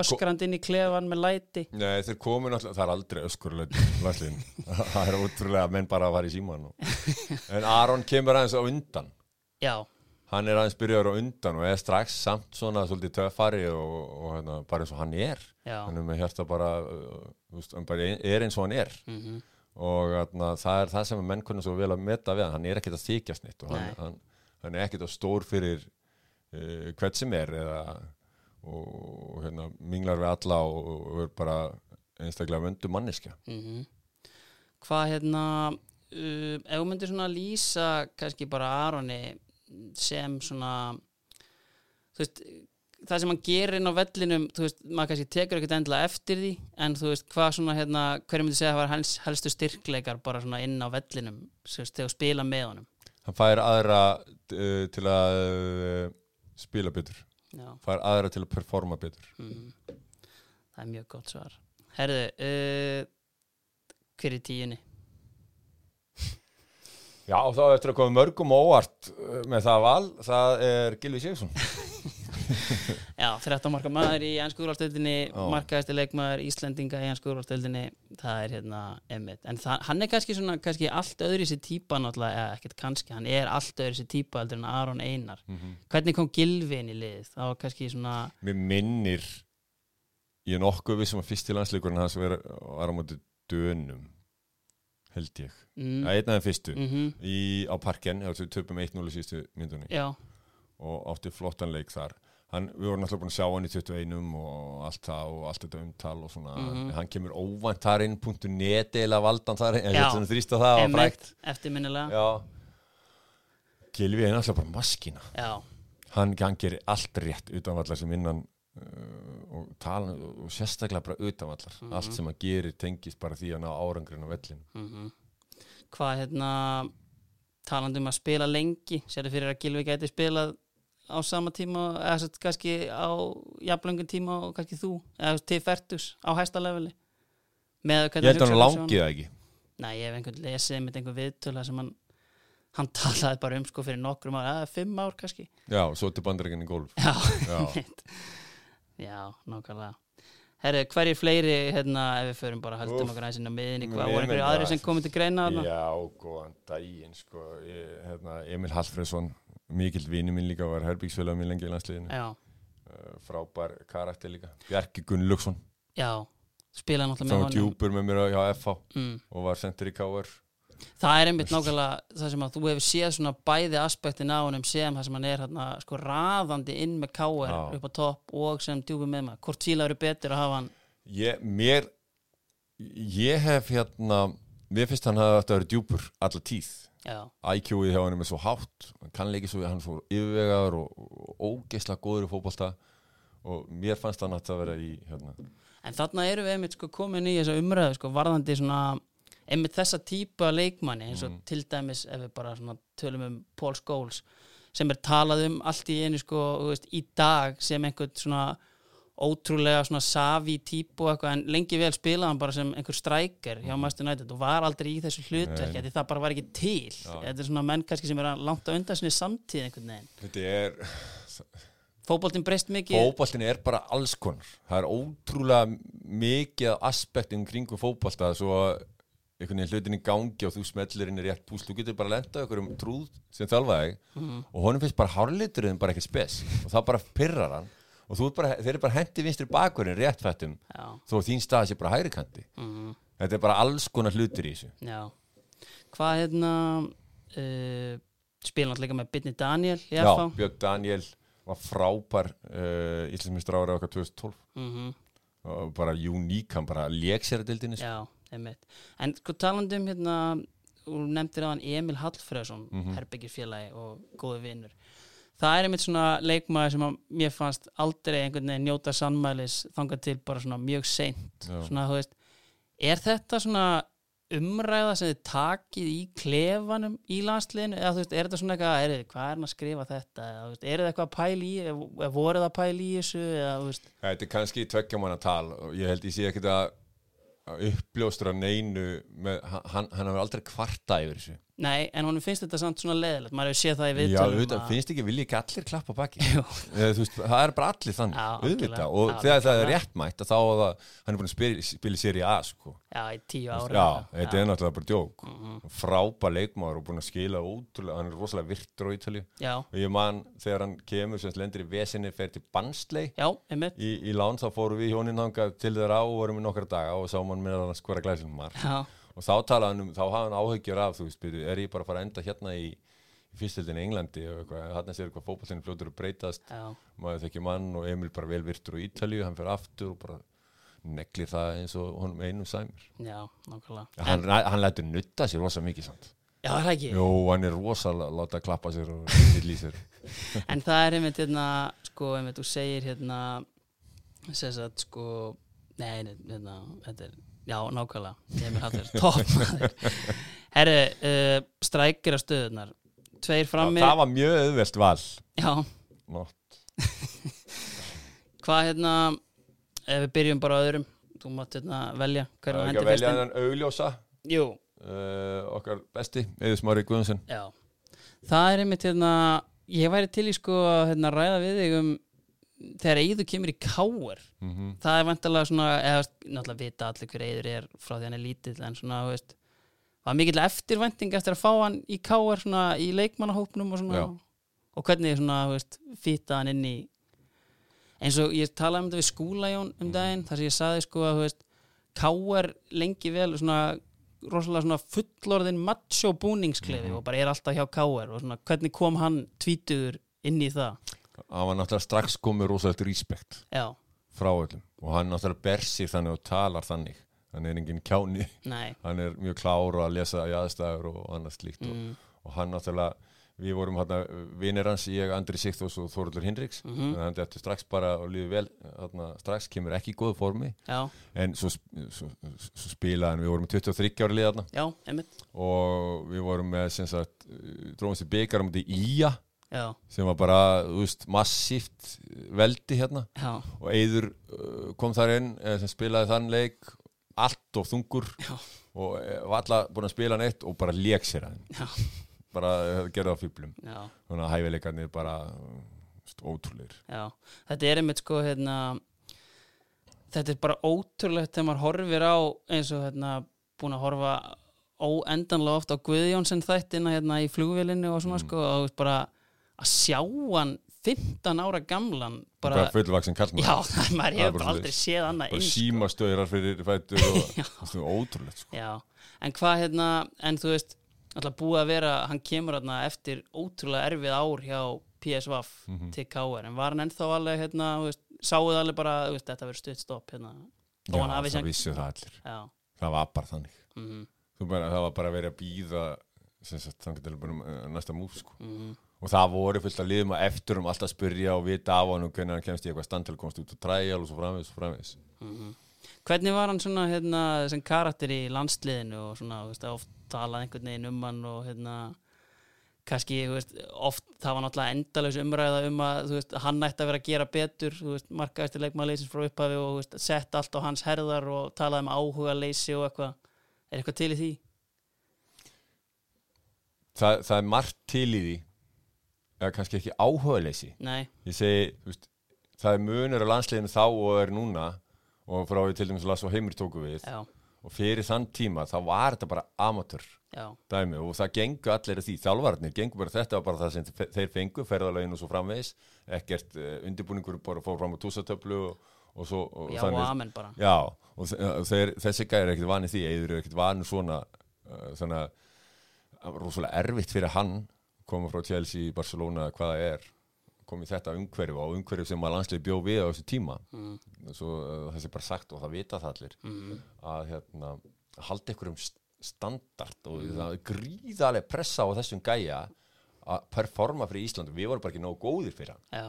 öskrandi inn í klefan með læti? Nei, þeir komu náttúrulega, það er aldrei öskurlega landslíðin, það er útrúlega að menn bara að fara í síman en Aron kemur aðeins á undan. Já, hann er aðeins byrjaður á undan og er strax samt svona svolítið töffari og, og hérna, bara eins og hann er. Já. Hann er með hérta bara, uh, hann bara er eins og hann er. Mm og atna, það er það sem menn kunna svo vel að meta við hann, er ekkert að þykjast neitt og hann, hann, hann er ekkert að stór fyrir uh, hvert sem er eða, og, hérna, minglar við alla og, og er bara einstaklega vöndu manniska Mhm. Hvað hérna uh, ef þú myndir svona lýsa kannski bara Aroni sem svona þú veist það sem hann gerir inn á vellinum þú veist, maður kannski tekur ekkert endla eftir því en þú veist, hvað svona hérna hverju myndir segja að var hans helstu styrkleikar bara svona inn á vellinum þú veist, þegar spila með honum? Hann fær aðra uh, til að uh, spila betur. Já, fær aðra til að performa betur. Mm. það er mjög gott svar. Herðu, uh, hver er tíunni? Já, þá eftir að koma mörgum óvart með það val, það er Gilvi Sigsson Já, 13 marka maður í ennsku úrvalstöldinni Já. markaðasti leikmaður Íslendinga í ennsku úrvalstöldinni það er hérna Emmitt en það, hann er kannski svona kannski allt öðru sér típa náttúrulega, eða ekkert kannski, hann er allt öðru sér típa heldur en Aron Einar. Hvernig kom Gilvi inn í lið? Það var kannski svona Mér minnir ég er nokkuð vissum að fyrsti landsleikurinn hans var, var á móti dönum held ég, mm, mm. einn af þeim fyrstu. Mm í, á parken, töpum 1-0 í síðustu myndunni. Já, og átti flottan leik þar hann, við vorum náttúrulega búin að sjá hann í 21 og allt það og allt þetta umtal og svona, Mhm. en hann kemur óvænt þar inn punktu neti eða valdan þar en þetta þrýst á það og frækt eftirminnilega. Gilvi er náttúrulega bara maskina Já, hann, gerir allt rétt utanvallar sem innan uh, og tala og sérstaklega bara utanvallar Mhm. allt sem hann gerir tengist bara því að ná árangurinn á vellinu mm Hvað hérna talandi um að spila lengi sérðu fyrir að Gilvi gæti spilað á sama tíma eða svo kannski á jafnlöngun tíma og kannski þú eða til færtus á hæsta leveli með ég held að hann langi það ekki Nei, ég hef einhvern lesið með einhvern viðtöla sem hann hann talaði bara um sko fyrir nokkrum ár eða fimm ár kannski já, svo til bandaríkinn í golf Já, já, Já, nákvæmlega Herri, hverjir fleiri, hérna, ef við förum bara höldum Úff. okkur aðeins inn á miðinni, hvað voru einhverju það. sem komið til greina? Já, góðan daginn sko. ég, hérna, Emil Hallfredsson mikill vini minn líka var herbyggsfélag minn lengi í landsliðinu. Já, uh, frábær karakter líka. Bjarki Gunnlaugsson. Já, spilaði náttúrulega með djúpur með mér á- FH mm. og var sendur í KR Það er einmitt nákvæmlega það sem að þú hefur séð svona bæði aspektin á honum sem það sem hann er hérna, sko raðandi inn með Já. upp á topp og sem djúpi með maður hvort fíla eru betur að hafa hann? Ég, mér ég hef hérna mér finnst hann hafa þetta að vera djúpur alla tíð IQ-ið hjá hann er svo hátt hann kann leikið svo, hann svo yfirvegaður og, ógeðslega góður í fótbolta og mér fannst hann að vera í hérna, en þarna eru við einmitt sko komin í þessa umræðu sko varðandi svona einmitt þessa típa leikmanni eins og til dæmis ef við bara svona tölum um Paul Scholes sem er talað um allt í einu sko veist, í dag sem einhvern svona ótrúlega svona savi típu eitthvað en lengi vel spilaði hann bara sem einhver strækir hjá Master United og var aldrei í þessu hlutverki því það bara var ekki til. Þetta er svona menn kannski sem er langt á undan sinni samtíð einhvern veginn. Þetta er fótboltinn breyst mikið. Fótboltin er bara alls konar. Það er ótrúlega mikið aspektum kringum fótbolta svo að einhvern veginn hlutin í gangi og þú smellir inn í rétt púsl, þú getur bara lendað okkur um trúð sem þjálfaði Mhm. og honum finnst bara hárliturinn bara ekki spes og það bara pyrrar hann og ert bara, þeir eru bara hendi vinstri bakurinn réttfættum já, þó að þín stað sé bara hægri kanti. Mhm. Þetta er bara alls konar hlutir í þessu. Já. Hvað hérna uh, spila náttúrulega með Bitni Daniel Já, Björn Daniel var frábær uh, Íslandsmyndstur ára okkar 2012 mm og bara uník, hann bara lék sér að dildinni sko. En sko talandi um hérna þú nefndir á hann Emil Hallfreðsson mm Mhm. herbyggirfélagi og góði vinnur Það er einmitt svona leikmaður sem að mér fannst aldrei einhvern veginn njóta sannmælis þangað til bara svona mjög seint. Svona þú veist er þetta svona umræða sem þið takið í klefanum í landsliðinu? Eða þú veist, er þetta svona eitthvað er, hvað er hann að skrifa þetta? Eða þú veist, er þetta eitthvað að pæla í eða voruð að pæla í þessu? Eða þú veist, Þetta er kannski tveggja manna tal og ég held ég sé ekkert að að uppljóstra neinu með, hann, hann hefur aldrei kvarta yfir þessu nei, en honum finnst þetta samt svona leðilegt, maður hefur séð það í Já, viðtölum auðvitað, að- finnst ekki vilja ekki allir klappa baki. Þú veist, það er bara allir þannig Já, auðvitað, og Já, þegar það er réttmætt þá að það, hann er búin að spila, spila í A sko. já, í tíu ára. Já, þetta er náttúrulega bara djók. Mhm. frábær leikmaður og búin að skila ótrúlega, hann er rosalega virtur á Ítalíu. Já, og ég man þegar hann kemur sem lendir í vesinni, fer til Bansley já, í, í lán, þá fórum við hjónin þangað til þeirra á og vorum í nokkra daga og sáum hann með að skora já, og þá talaði hann um, þá hafði hann áhyggjur af þú veist, er ég bara að fara að enda hérna í, í fyrstildinni í Englandi og eitthvað, hann sér hvað fótballinu fljótur að breytast já, maður þekki mann og Emil bara vel virtur á Ítalíu, hann fer aftur og bara neglir það eins og honum einum sæmur já, nákvæmlega. Hann, hann lætur nutta sér rosa mikið samt. Já, það er ekki? Jó, hann er rosa að láta klappa sér og sér. En það er einmitt hérna, sko, einmitt, þú segir hérna, sem sagt, sko, nei, hérna, þetta er, já, nákvæmlega, ég mér hafður, topp, maður. Herri, uh, strækir á stöðunar, tveir frammi, það var mjög auðvelt val. Já, hvað, hérna, ef við byrjum bara öðrum, þú mátt, hérna, velja, það er ekki að velja hann augljósa. Jú, uh, okkar besti, Eður Smári Guðunsen já, það er einmitt, hérna, ég væri til í, sko, að, hérna, ræða við þig um, þegar Eyður kemur í káir, mm -hmm. það er vantarlega svona eða náttúrulega vita allir hver eiður er frá því hann er lítill en svona veist, var mikill eftirvænting eftir að fá hann í káar svona í leikmannahópnum og svona. Og hvernig svona veist, fýta hann inn í eins og ég talaði um þetta við skúlajón um daginn þar sem ég saði sko að veist, káar lengi vel svona rosalega svona fullorðin macho búningsklefi og bara er alltaf hjá káar og svona hvernig kom hann tvítugur inn í það hann var náttúrulega strax komið rosalegt respekt já, frá öllum. Og hann náttúrulega ber sig þannig og talar þannig. Hann er engin kjáni, nei. Hann er mjög klár að lesa í aðstæður og annað slíkt og, mm, og hann náttúrulega við vorum hann vinir hans, ég, Andri Sigþós og Þoruldur Hinriks. Mhm. þannig að þetta strax bara og líður vel þarna, strax kemur ekki í góðu formi. Já, en svo, svo, svo spilaði hann, við vorum með 23 ári einmitt. Og við vorum með sem sagt, dróðumst í byggar um þetta Ía já, sem var bara, þú veist, massíft veldi hérna. Já, og Eiður uh, kom þar inn eh, sem spilaði þann leik allt of þungur. Já. og eh, var alla búin að spila neitt og bara lék sér Já. bara uh, gerði á fýblum þannig að hæfileikarnir bara ótrúleir þetta er einmitt sko hérna þetta er bara ótrúlegt þegar maður horfir á eins og hérna búin að horfa óendanlega oft á Guðjónsson þættina hérna í flugvélinu og svona Mm. sko og bara að sjá hann 15 ára gamlan bara, bara, fullvaksin kallmann já, maður Það er hefur bara bara aldrei séð annað bara sko. símastöðurar fyrir fættur og það er ótrúlegt sko. Já, en hvað hérna, en þú veist, alltaf búið að vera, hann kemur hérna eftir ótrúlega erfið ár hjá PSV Mhm. til KR, en var hann ennþá alveg hérna, veist, sáuð alveg bara, veist, þetta verður stutt stopp hérna, já, það sem, vissu það allir já, það var bara þannig mhm, Þú bara, það var bara verið að býða þannig til bara um, uh, næsta múf sko. mhm, og það voru fullt að liðum að eftir um alltaf að spyrja og vita af hann og hvernig hann kemst í eitthvað stand til að komast út og træjal og svo framvegis og framvegis mhm. Hvernig var hann svona, hérna, sem karakter í landsliðinu og svona, veist, oft talað einhvern veginn um hann og hérna, kannski, veist, oft það var náttúrulega endalaus umræða um að, veist, hann ætti að vera að gera betur, þú veist, markaðistir leikmaðleysins frá upphafi og, sett allt á hans herðar og talaði um áhuga leysi og eitthvað, er eitthvað til í því? það, það er margt til í því eða kannski ekki áhugaleysi. Nei, ég segi, veist, það er munur á landsliðinu þá og er núna og frá því til dæmis Lass og Heimir tóku við já, og fyrir þann tíma þá var þetta bara amatör dæmi og það gengur allir að því þjálfarnir gengur bara þetta var bara það sem þe- þeir fengu ferðalögin og svo framvegis ekkert uh, undirbúningur bara fór fram á túsatöflu og, og svo og já og amen bara. já og þe- og þeir, þessi gæri er ekkert vanið því eður er ekkert vanið svona uh, að var rosalega erfitt fyrir hann koma frá Chelsea, Barcelona, hvaða er komið þetta umhverfi og umhverfi sem að landslið bjó við á þessu tíma. Mm, svo uh, það sé bara sagt og það vita það allir mm, að hérna, halda ykkur um standard og er gríðarlega pressa á þessum gæja að performa fyrir Ísland. Við vorum bara ekki nógu góðir fyrir hann. Já,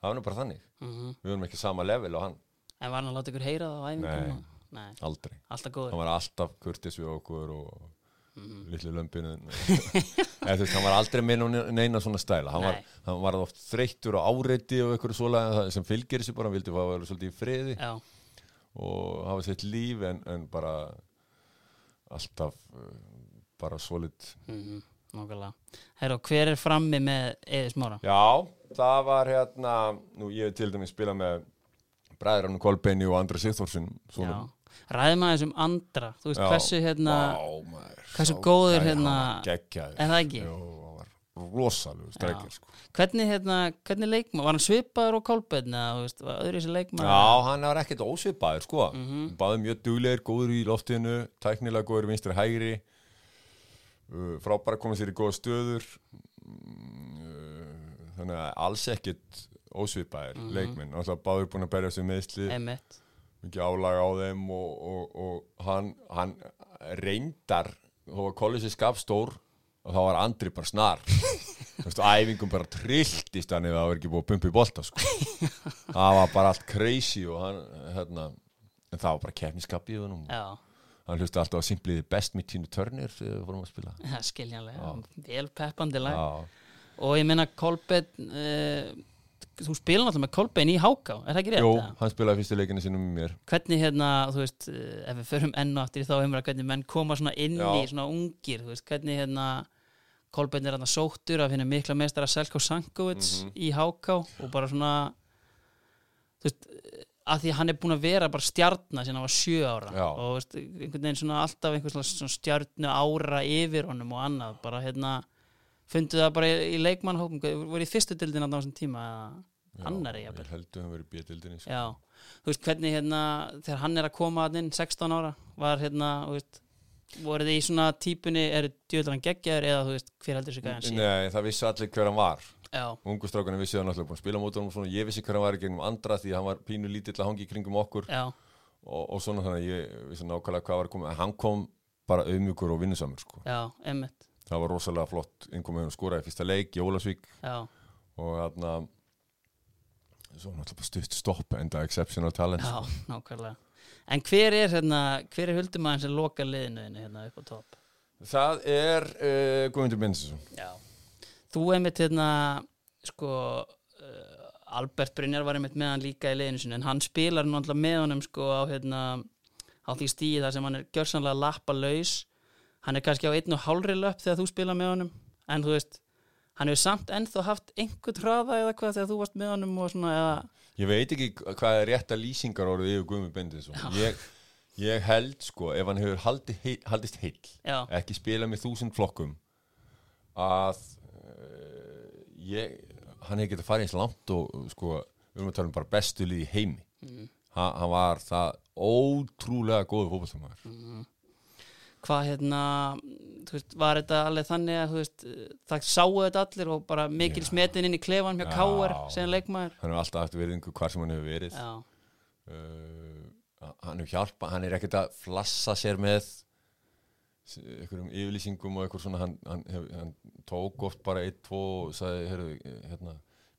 það var nú bara þannig, mhm. við vorum ekki sama level og hann, En var hann að láta ykkur heyra það á æfingum? Nei. Nei, aldrei. Alltaf góður. hann var alltaf kurtis við okkur og Mhm. litlu lömpinu eða þú veist, hann var aldrei með neina svona stæla hann var, hann var oft þreyttur og áreiti og ykkur svolega sem fylgir þessu bara, hann vildi fá að vera svolítið í friði Já, og hafa sitt líf en, en bara alltaf uh, bara solid mhm, nokkulega. Herra, hver er frammi með Eðis Mára? Já, það var hérna nú ég til dæmis spilað með bræðrannu Kolbeini og Andra Sigþórsson Já, ræðum aðeins um andra. Þú veist, hversu hérna Vá, maður, hversu sá góður, gæi, hérna- geggjaður. Er það ekki? Jú, hann var rosalegu strekkir sko. Hvernig, hérna, hvernig leikma, var hann svipaður og veist, var öðru þessi leikma Já, hann var ekkert ósvipaður sko. Mhm. Báði mjög duglegir, góður í loftinu tæknilega góður vinstri hægri uh, frábæra komið sér í góða stöður. Mm, uh, þannig að alls ekkert ósvipaðir Mhm. leikminn, alltaf báður búin að berja sig meðsli Emmett mikið álag á þeim og, og, og hann, hann reyndar þó að kollissi skap stór og þá var Andri bara snar. Þú veist, æfingum bara trilltist hann ef það var ekki búið að pumpa í bolta sko. það var bara allt crazy og hann, hérna en það var bara Já, hann hlusti alltaf að simpliði best með tínu törnir þegar við fórum að spila. Er skiljanlega. Vel peppandi lag. Já, Og ég meina Kolbeinn uh, Þú spila náttúrulega með Kolbeinn í Háká Er það ekki rétt? Jú, eða? hann spilaði fyrstu leikinu sinum með mér Hvernig hérna, þú veist, eh, ef við förum enn í þá umræð, hvernig menn koma svona inn í svona ungir, þú veist, hvernig hérna Kolbeinn er hérna sóttur af hérna mikla meistara Selko Sankovic Mhm. í HK og bara svona þú veist, að því hann er búin að vera bara stjarnar sinna hann var sjö ára Já. og veist, einhvern veginn svona alltaf einhvern svona, svona stjarnu ára yfir honum og annað, bara hérna fundu það bara í, í leikmannhópum voru í fyrstu dildin á þessum tíma? Eða annari jafnvel. Ég heldur hann verið bjöldildinni sko. Já, þú veist hvernig hérna þegar hann er að koma að inn 16 ára var hérna, þú veist voru þið í svona típunni, eru djöðlan geggjaður eða þú veist, hver heldur sér gæðan síðan Nei, það vissi allir hver hann var. Já, ungu strákunni vissi það náttúrulega að spila mót honum og svona, ég vissi hver hann var í gegnum andra því að hann var pínu lítill að hangi í kringum okkur. Já, og, og svona þannig að ég vissi nákvæmlega hvað var að koma. En hann kom bara auðmjúkur og vinnusamur sko. já, emmitt það var rosalega flott. Innkomið hann skoraði fyrsta leik í Ólasvík Já, og þarna svo náttúrulega stutt stopp enda exceptional talent. Já, nákvæmlega. En hver er hérna, hver er huldumæðin sem loka liðinu hérna upp á topp? það er uh, Guðmundur Bensson Já. Þú einmitt hérna, sko uh, Albert Brynjar var einmitt með hann líka í liðinu sinni en hann spilar náttúrulega með honum sko á hérna á því stíði þar sem hann er gjörsanlega lappa laus hann er kannski á einn og hálfri löpp þegar þú spila með honum en þú veist, hann hefur samt ennþá haft einhvern hraða eða hvað þegar þú varst með honum og svona eða, Ég veit ekki hvað er rétta lýsingar orðið yfir Guðmund Bendinsson ég, ég held sko, ef hann hefur haldið, hei, haldist heill já, ekki spila með þúsund flokkum að uh, ég, hann hefði getað farið eins langt og sko, við erum að tala um bara bestu lið í heimi. Mm. ha, hann var það ótrúlega góðu fótballtamaður Mm. Hvað hérna veist, var þetta alveg þannig að veist, það sáu þetta allir og bara mikil Já. smetin inn í klefan Já. Káar sem leikmaður hann hefur alltaf haft verðingu hvar sem hann hefur verið uh, hann hefur hjálpa hann er ekkert að flassa sér með einhverjum yfirlýsingum og eitthvað svona hann, hann, hann tók oft bara eitt, tvo og sagði, heyrðu, hérna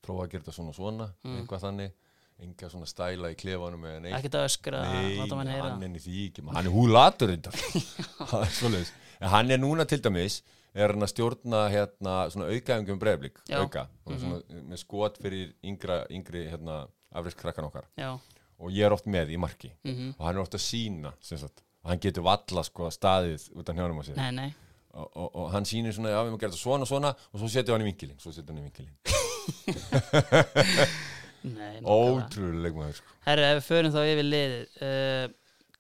prófa að gera þetta svona og svona Mm. eitthvað þannig, enga svona stæla í klefanum ekkert að öskra Nei, hann er í því ekki hann er húlatur hann er núna til dæmis er hann að stjórna hérna svona aukaðingum breyflik. Mhm. auka, og svona, með skot fyrir yngra, yngri hérna afriskrakkan okkar. Já, og ég er oft með í marki. Mhm, og hann er oft að sína sagt, og hann getur valla sko staðið út af hjánum á sér. Nei, nei. Og, og, og hann sýnir svona, já við maður gera þetta svona svona og svo setja hann í vinkilin svo setja hann í vinkilin Nei, nákvæmlega. ótrúlega leikmaður sko. Herra, ef við förum þá yfir liðið uh,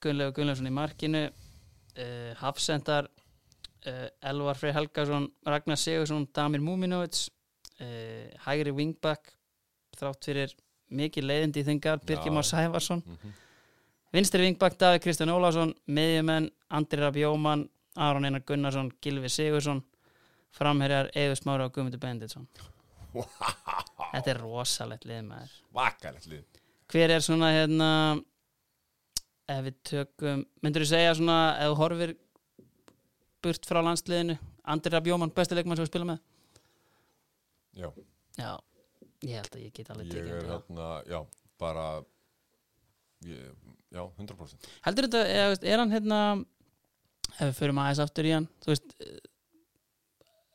Gunnlegu Gunnlaugsson í markinu uh, Hafsendar uh, Elvar Freyr Helgason Ragnar Sigursson, Damir Múminovits uh, Hægri Wingback þrátt fyrir mikið leiðindi í þingar, Birgir. Már Sæfarsson mm Vinstri Wingback, Davíð Kristján Ólafsson Miðjumenn, Andri Rapp Jóman Aron Einar Gunnarsson, Gilvi Sigursson Framherjar, Eður Smára og Guðmundur Benditsson Þetta er rosalegt lið maður. Vakalegt lið. Hver er svona hérna ef við tökum myndur þú segja svona ef þú horfir burt frá landsliðinu Andri Rapp Jóman, besti leikmann sem við spila með? Já, já, ég held að ég get alveg ég tekið er undir það. hérna, já, bara ég, já, 100% heldur þetta, er hann hérna ef við förum aðeins aftur í hann þú veist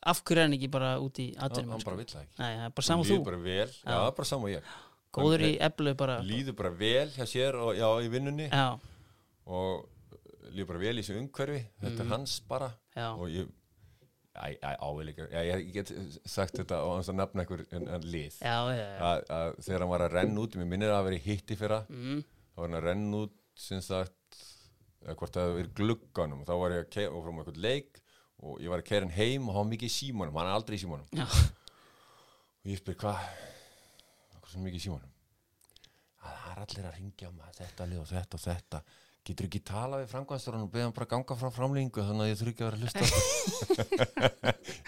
af hverju er hann ekki bara út í atvinnum hann bara vill það ekki. Nei, það er bara saman líður þú. bara vel, já, Já. bara saman ég. Góður í eblu bara líður bara vel hjá sér og já, í vinnunni. Já, og líður bara vel í þessu umhverfi. Þetta Mhm. er hans bara. Já, og ég já, ég get sagt þetta og hans að nefna einhver en, en lið. Að, að þegar hann var að renna út mér minnir að hafa verið hitti fyrra Mm, þá var hann að renna út sem sagt eða hvort það verið glugganum. Þá var ég að keira frá einhvern leik og ég var að keira hann heim og hann mikið í símanum hann er aldrei í símanum. Já. og ég spyr hvað? Hvað svo mikið í símanum? Að það er allir að ringja maður þetta lið og þetta og þetta. Getur ekki tala við framkvæmsturinn og beða hann bara ganga frá framlýningu þannig að ég þurfi ekki að vera að hlusta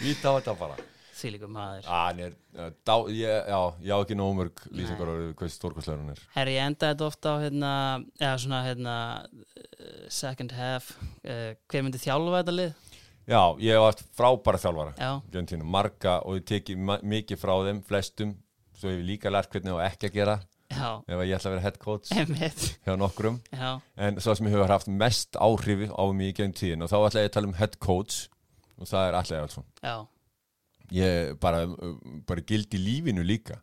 ít á þetta bara. Líka maður. Ah, hann er, uh, dá, ég, já, ég á ekki nómörg lýsingar á hvað stórkvæslegur hann er. Herri, ég endaði þetta ofta á hérna, eða svona hérna uh, second half uh, hver myndi þjálfa þetta lið? Já, ég hef haft frábæra þjálfara marga og ég teki mikið frá þeim, flestum. Svo hef ég líka lært hvernig á ekki að gera. Já, ef ég ætla að vera head coach hjá nokkrum, Já, en svo sem hefur haft mest áhrif á mig í gegn tíðin og þá ætla ég að tala um head coach og það er allir Evaldsson já, ég bara, bara gild í lífinu líka.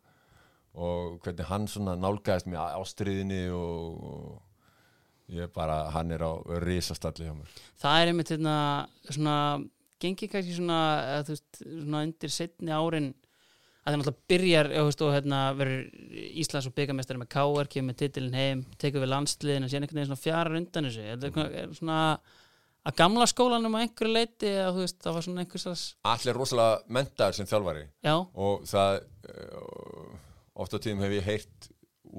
Og hvernig hann svona nálgæðist með ástriðinni og, ég bara, hann er á risastalli hjá mér. Það er einmitt hérna svona, gengi kannski svona eða, þú veist, svona undir setni árin að það náttúrulega byrjar þú veist, og hérna verður Íslands og byggamestari með KR, kemur með titilin heim tekur við landsliðin og síðan einhvern veginn svona fjarar undan þessu. Er það er svona að gamla skólanum á einhverju leiti eða þú veist, það var svona einhvers allir rosalega mentaður sem þjálfari. Já, og það uh, ofta tíðum hef ég heyrt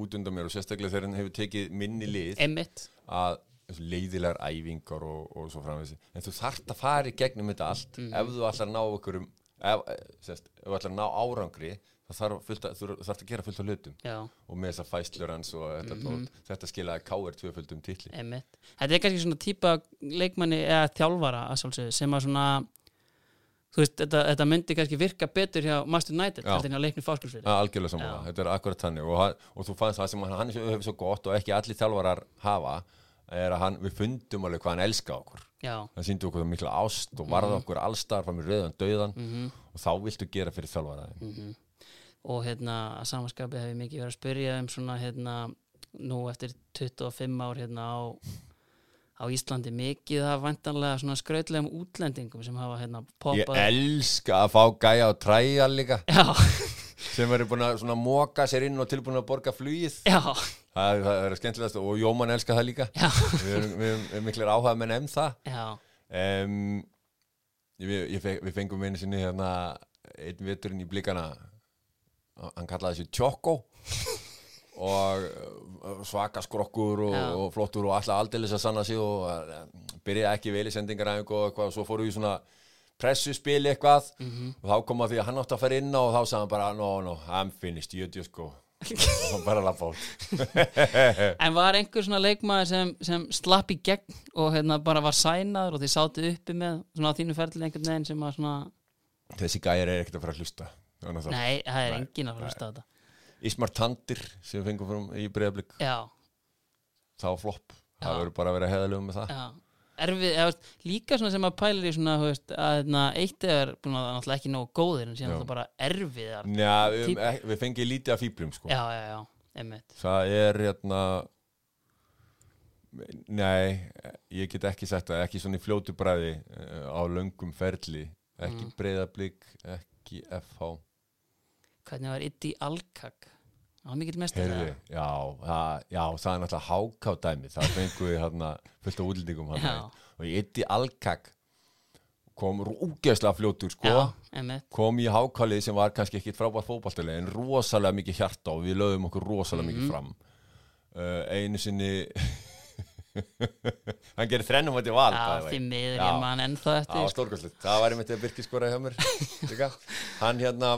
út undan mér og sérstaklega þegar hann hefur tekið minni lið einmitt. að leiðilegar æfingar og, og svo framvegis. En þú þarft að fara í gegnum þetta allt. Ef þú ætlar að ná okkur um ef, eh, sérst, ef þú ætlar að ná árangri það þarf að, þú þarft að gera fullt af hlutum. Og með þessar fæslur hans og þetta, mm þetta skilaði K.R. tvöföldum einmitt. Þetta er kannski svona típa leikmanni eða þjálfara að sjálfsögðu sem að svona þú veist, þetta, þetta myndi kannski virka betur hjá Master United heldur en hjá leikni fáskilsfyrir Ja, algjörlega Já. þetta er akkurat þannig og, hann- og þú fannst það sem hann, hann hefur svo gott og ekki allir þjálfarar hafa er að hann, við fundum alveg hvað hann elska okkur. Já, það síndi okkur mikla ást og varða okkur allstar fram í rauðan döðan mhm. og þá viltu gera fyrir þjálfara og hérna að samanskapi hef ég mikið verið að spyrja um svona hérna nú eftir 25 ár hérna á á Íslandi mikið af vantanlega svona skrautlegum útlendingum sem hafa hérna Ég poppað elska að fá gæja á træja líka. Já, sem eru búin að svona móka sér inn og tilbúin að borga flugið. Já, það það er skemmtilegast og Jóman elska það líka. Já, við erum, við erum, miklir áhuga menn um það. Já. Um, ég, ég, við fengum einu sinni hérna einn veturinn í blikana. Hann kallaði þessi Tjokko og uh, svaka skrokkur og, og flottur og alltaf aldeilis að sanna sig og uh, byrjaði ekki vel í sendingaræðingu og eitthvað. Og svo fóru við svona pressuspili eitthvað. Og þá kom að því að hann átti að fara inn og þá sagði hann bara no no, I'm finished, you just go. Og hann bara lappa út. En var einhver svona leikmaður sem, sem slapp í gegn og hérna bara var sænaður og þið sátu uppi með svona þínu ferli einhvern veginn sem var svona þessi gæjar er ekkert að fara að hlusta. Nei, það er Nei, enginn að fara að hlusta þetta Ismar Tandir sem við fengum frum í breyðablik Já, þá flopp, það verður bara að vera heðalegum með það. Erfið, eða, líka sem að pælir í svona veist, að eitt er búin ekki nógu góðir en síðan Já. náttúrulega bara erfiðar Njá, við, Típ- við, fengið lítið af fýbrum sko. Já, já, já, einmitt. Það er hérna nei, ég get ekki sagt það ekki svona í fljótu bræði uh, á löngum ferli ekki mm. breyðablík, ekki FH Hvernig var Iddi Alkak? Það var mikill Heyrði, já, það, já, það er náttúrulega háká dæmi. Það fengum við hérna fullt Já. hérna, og í Iddi Alkak kom rúgeðslega fljótur sko. Já, kom í hákálið sem var kannski ekki frábært fótballtali en rosalega mikið hjarta og við lögum okkur rosalega mikið fram. Uh, einu sinni hann gerir þrennum að til val Já, því miður ég man ennþá það eftir. Var stórkvæslegt, það var einmitt að Birkir skoraði hjá mér hann hérna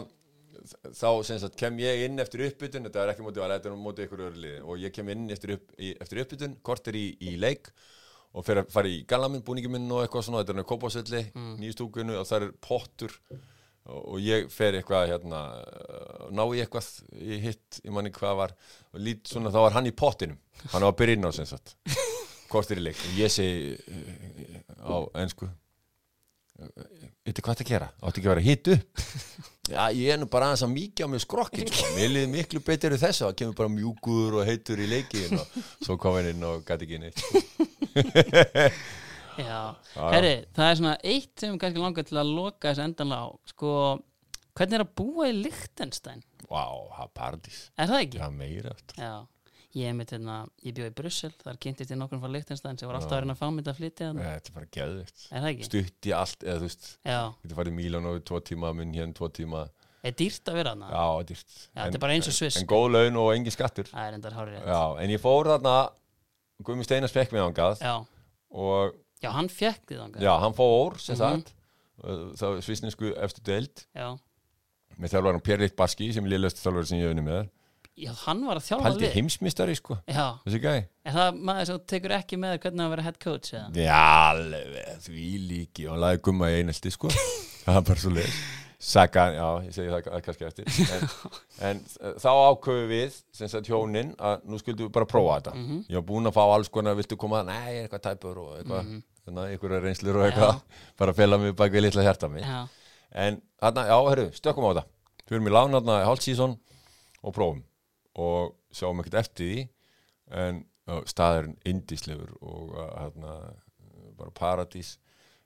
þá sagt kem ég inn eftir uppbytun þetta er ekki mótið val, þetta er mótið ykkur öðru liði og ég kem inn eftir, upp, eftir uppbytun kortir í, í leik og fer að fara í galaminn, búningi minn og eitthvað svona þetta er kópásvelli, mm. nýjastúkunu og það er pottur og, og ég fer eitthvað hérna uh, ná í eitthvað í hitt, ég manni hvað var og lít svona, þá var hann í pottinum hann var að byrja inn á sem sagt kortir í leik og ég segi uh, á ennsku Þetta hvað það gera? Áttu ekki að vera hitt upp? Já, ég er nú bara aðeins að mýkja á mig skrokkin sko. Mér liði miklu betur í þessu Það kemur bara mjúkur og heitur í leikin og svo kom hann inn og gæti ekki neitt Já, Já. herri, það er svona eitt sem kannski langar til að loka þessu endanlega á sko, hvernig er að búa í Lichtenstein? Vá, það er paradís Er það ekki? Já, meira eftir Já, ég er mitt hérna, ég bjóði í Brussel, þar kynntist ég nokkur frá Lichtenstein sem var alltaf að reyna að fá mig til að flytja þarna. Þetta er bara það ekki? Stutt í allt, eða þú veist Þetta farið Mílan og tvo tíma, minn hérna tvo tíma er dýrt að vera þarna? Já, dýrt Já, þetta er bara eins og Sviss. En góð laun og engin skattur Það er endar hárið. Já, en ég fór þarna Guðmi Steinar spekk mig ángað Já, og já, hann fekk þið þangað. Já, hann fór, sem Mhm. sagt uh, Það var svisnesku eftir deild Já, með þjálfarum Pierre Barski sem er liðlöst þjálfari sem ég unni með já, hann var að þjálfa Haldi lið. heimsmystari, sko, Já, þessi gæ er það maður sem tekur ekki með hvernig að vera head coach eða? Já, alveg, því líki og hann laði gumma í einelti, sko. Það bara svo leið Saka, já, ég segi það kannski eftir. En, en uh, þá ákveðu við sem sagt hjónin að nú skuldum við bara prófa þetta. Mhm. ég var búinn að fá alls konar, viltu koma? Nei, ég er eitthvað tæpur og eitthvað mm -hmm. einhverja reynslur og eitthvað. Bara að fela mig bak við litla hjarta mig Já, En þarna, já, herru, stökkum á þetta. Við erum í lán þarna hálfsíson og prófum og sjáum ekkert eftir því en staðurinn indislegur og þarna bara paradís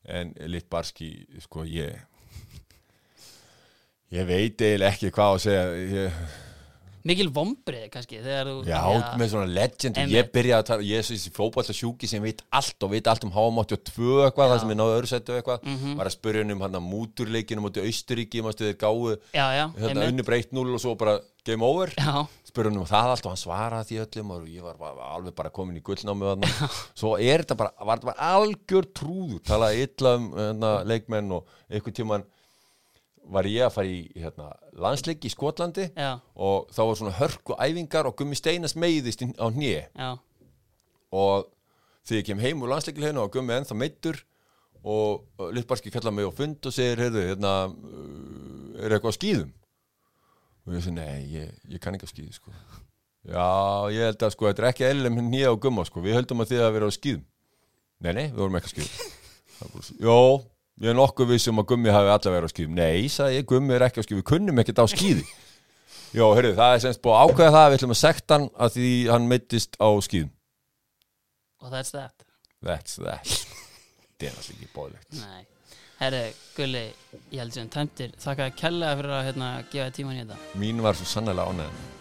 en lit barski, sko, ég ég veit eiginlega ekki hvað að segja ég, mikil vombrið kannski þú... Já, með svona legend og ég byrjaði að tala, ég er þessi fótballa sjúki sem veit allt og veit allt um HM82 eitthvað, það sem er náðu öðru settu eitthvað. Mhm. var að spyrja hann um hann að múturleikinu mútið Austuríki, gáu Já, já, hérna breytt 0 og svo bara game over. Spurði hann um það allt og hann svaraði því öllum og ég var, var alveg bara komin í gullnámi svo er þetta bara, var þetta bara algjör trúður, talaði illa um hérna, leikmenn og einhvern tímann var ég að fara í hérna, landsleik í Skotlandi já, og þá var svona hörku æfingar og Gummi Steinas meiðist á já, og þegar ég kem heim úr landsleikilheginu og Gummi ennþá meittur og Littbarski kallar mig á fund og segir, heyrðu, hérna er eitthvað á skýðum og ég segi, nei, ég, ég kann ekki á skýðu sko. já, ég held að sko þetta er ekki með nýja og Gumma sko, við höldum að þið að vera á skýðum nei, nei, við vorum ekki á skýðum jó, ég er nokkuð vissum að Gummi hafi allavega verið á skýðum nei, sagði ég, Gummi er ekki á skýðum, við kunnum ekkert á skýði Jó, heyrðu, það er semst búið að ákveða það að við ætlum að sekta hann að því hann meittist á skýðum og that's that. That's that Er Herri, Gulli, ég held sem tæmtir Þakka að kella fyrir að hérna, gefa tíman í þetta. Mín var svo sannlega ánægðan